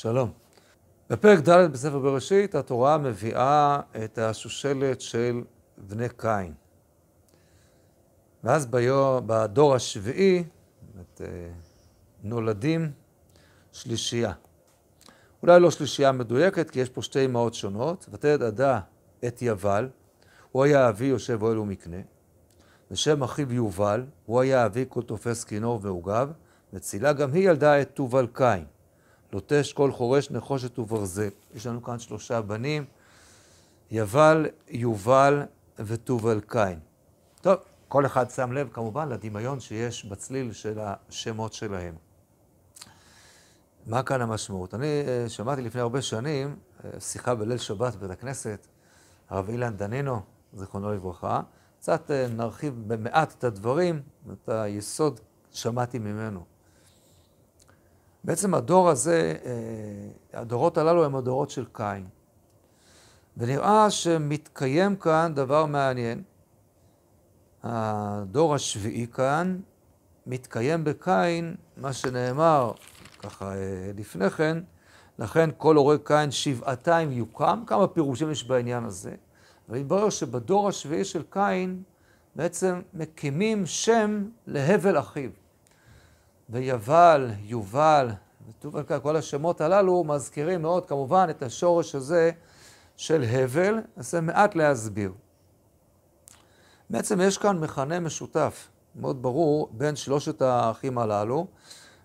שלום. בפרק ד' בספר בראשית התורה מביאה את השושלת של בני קין. ואז ביו, בדור השביעי את, אה, נולדים שלישייה. אולי לא שלישייה מדויקת, כי יש פה שתי אמהות שונות. ותלד עדה את יבל, הוא היה אבי יושב אוהל ומקנה. ושם אחיו יובל, הוא היה אבי כל תופס כינור ועוגב. וצילה גם היא ילדה את תובל קין. לוטש כל חורש נחושת וברזל. יש לנו כאן שלושה בנים, יבל, יובל ותובל קין. טוב, כל אחד שם לב כמובן לדמיון שיש בצליל של השמות שלהם. מה כאן המשמעות? אני אה, שמעתי לפני הרבה שנים אה, שיחה בליל שבת בבית הכנסת, הרב אילן דנינו, זיכרונו לברכה. קצת אה, נרחיב במעט את הדברים, את היסוד שמעתי ממנו. בעצם הדור הזה, אה, הדורות הללו הם הדורות של קין. ונראה שמתקיים כאן דבר מעניין. הדור השביעי כאן, מתקיים בקין מה שנאמר ככה אה, לפני כן, לכן כל הורה קין שבעתיים יוקם, כמה פירושים יש בעניין הזה. והתברר שבדור השביעי של קין בעצם מקימים שם להבל אחיו. ויבל, יובל וטובל, כל השמות הללו מזכירים מאוד כמובן את השורש הזה של הבל, ננסה מעט להסביר. בעצם יש כאן מכנה משותף, מאוד ברור, בין שלושת האחים הללו,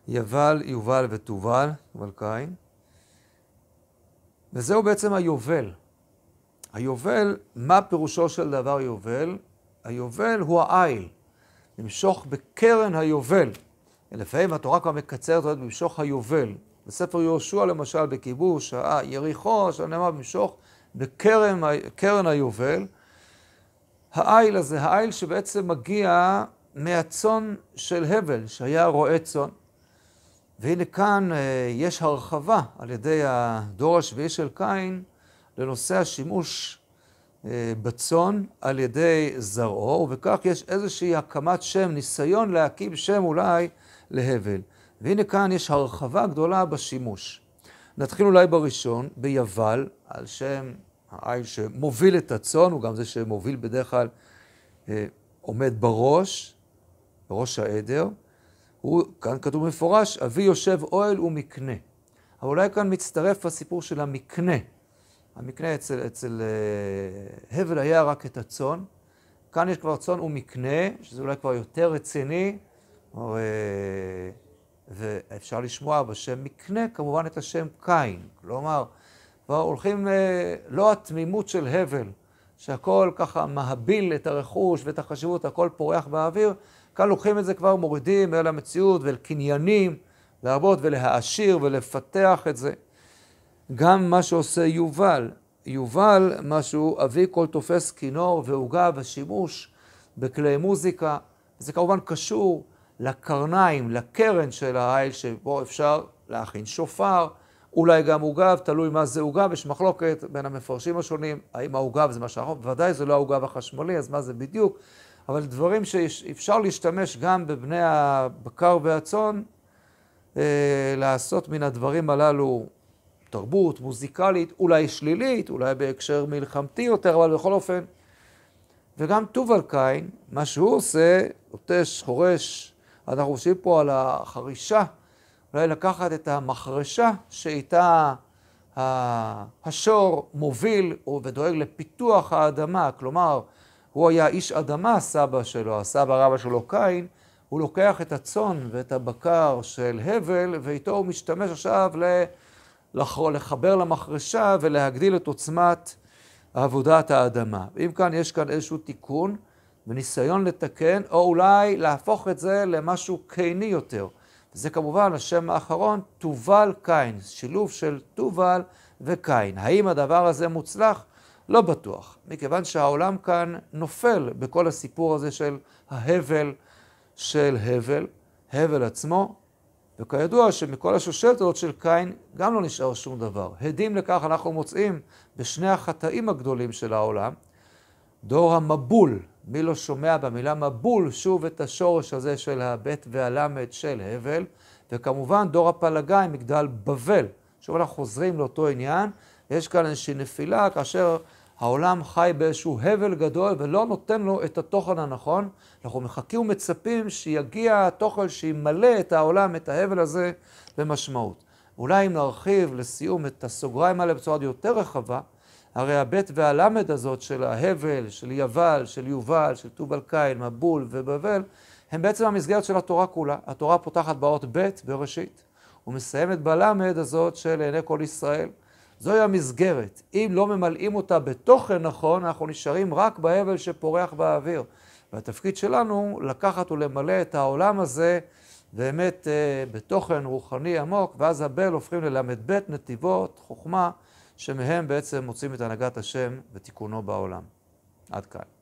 יבל, יובל וטובל, יובל קין, וזהו בעצם היובל. היובל, מה פירושו של דבר יובל? היובל הוא העיל, למשוך בקרן היובל. לפעמים התורה כבר מקצרת אותו במשוך היובל. בספר יהושע למשל, בכיבוש יריחו, שנאמר במשוך בקרן היובל. העיל הזה, העיל שבעצם מגיע מהצאן של הבל, שהיה רועה צאן. והנה כאן אה, יש הרחבה על ידי הדור השביעי של קין לנושא השימוש בצאן על ידי זרעו, ובכך יש איזושהי הקמת שם, ניסיון להקים שם אולי להבל. והנה כאן יש הרחבה גדולה בשימוש. נתחיל אולי בראשון, ביבל, על שם העיל שמוביל את הצאן, הוא גם זה שמוביל בדרך כלל, אה, עומד בראש, בראש העדר. הוא, כאן כתוב מפורש, אבי יושב אוהל ומקנה. אבל אולי כאן מצטרף הסיפור של המקנה. המקנה אצל, אצל אה, הבל היה רק את הצאן. כאן יש כבר צאן ומקנה, שזה אולי כבר יותר רציני, ואפשר לשמוע בשם מקנה כמובן את השם קין. כלומר, כבר הולכים, אה, לא התמימות של הבל, שהכל ככה מהביל את הרכוש ואת החשיבות, הכל פורח באוויר, כאן לוקחים את זה כבר, מורידים אל המציאות ואל קניינים, להרבות ולהעשיר ולפתח את זה. גם מה שעושה יובל, יובל, משהו, אבי כל תופס כינור ועוגה ושימוש בכלי מוזיקה, זה כמובן קשור לקרניים, לקרן של העיל שבו אפשר להכין שופר, אולי גם עוגב, תלוי מה זה עוגב, יש מחלוקת בין המפרשים השונים, האם העוגב זה מה שאנחנו, בוודאי זה לא העוגב החשמלי, אז מה זה בדיוק, אבל דברים שאפשר להשתמש גם בבני הבקר והצאן, אה, לעשות מן הדברים הללו תרבות מוזיקלית, אולי שלילית, אולי בהקשר מלחמתי יותר, אבל בכל אופן. וגם טובל קין, מה שהוא עושה, עוטש, חורש, אנחנו חושבים פה על החרישה, אולי לקחת את המחרשה שאיתה השור מוביל ודואג לפיתוח האדמה, כלומר, הוא היה איש אדמה, סבא שלו, הסבא רבא שלו קין, הוא לוקח את הצאן ואת הבקר של הבל, ואיתו הוא משתמש עכשיו לחבר למחרשה ולהגדיל את עוצמת עבודת האדמה. אם כאן יש כאן איזשהו תיקון, וניסיון לתקן, או אולי להפוך את זה למשהו קיני יותר. זה כמובן השם האחרון, תובל קין, שילוב של תובל וקין. האם הדבר הזה מוצלח? לא בטוח, מכיוון שהעולם כאן נופל בכל הסיפור הזה של ההבל של הבל, הבל עצמו, וכידוע שמכל השושלת הזאת של קין גם לא נשאר שום דבר. הדים לכך אנחנו מוצאים בשני החטאים הגדולים של העולם, דור המבול, מי לא שומע במילה מבול שוב את השורש הזה של הבית והלמד של הבל, וכמובן דור הפלגה עם מגדל בבל, שוב אנחנו חוזרים לאותו עניין, יש כאן איזושהי נפילה כאשר העולם חי באיזשהו הבל גדול ולא נותן לו את התוכן הנכון. אנחנו מחכים ומצפים שיגיע התוכן שימלא את העולם, את ההבל הזה, במשמעות. אולי אם נרחיב לסיום את הסוגריים האלה בצורה יותר רחבה, הרי הבית והלמד הזאת של ההבל, של יבל, של יובל, של טובל קין, מבול ובבל, הם בעצם המסגרת של התורה כולה. התורה פותחת באות ב' בראשית, ומסיימת בלמד הזאת של עיני כל ישראל. זוהי המסגרת. אם לא ממלאים אותה בתוכן נכון, אנחנו נשארים רק בהבל שפורח באוויר. והתפקיד שלנו לקחת ולמלא את העולם הזה באמת אה, בתוכן רוחני עמוק, ואז הבל הופכים לל"ב נתיבות, חוכמה, שמהם בעצם מוצאים את הנהגת השם ותיקונו בעולם. עד כאן.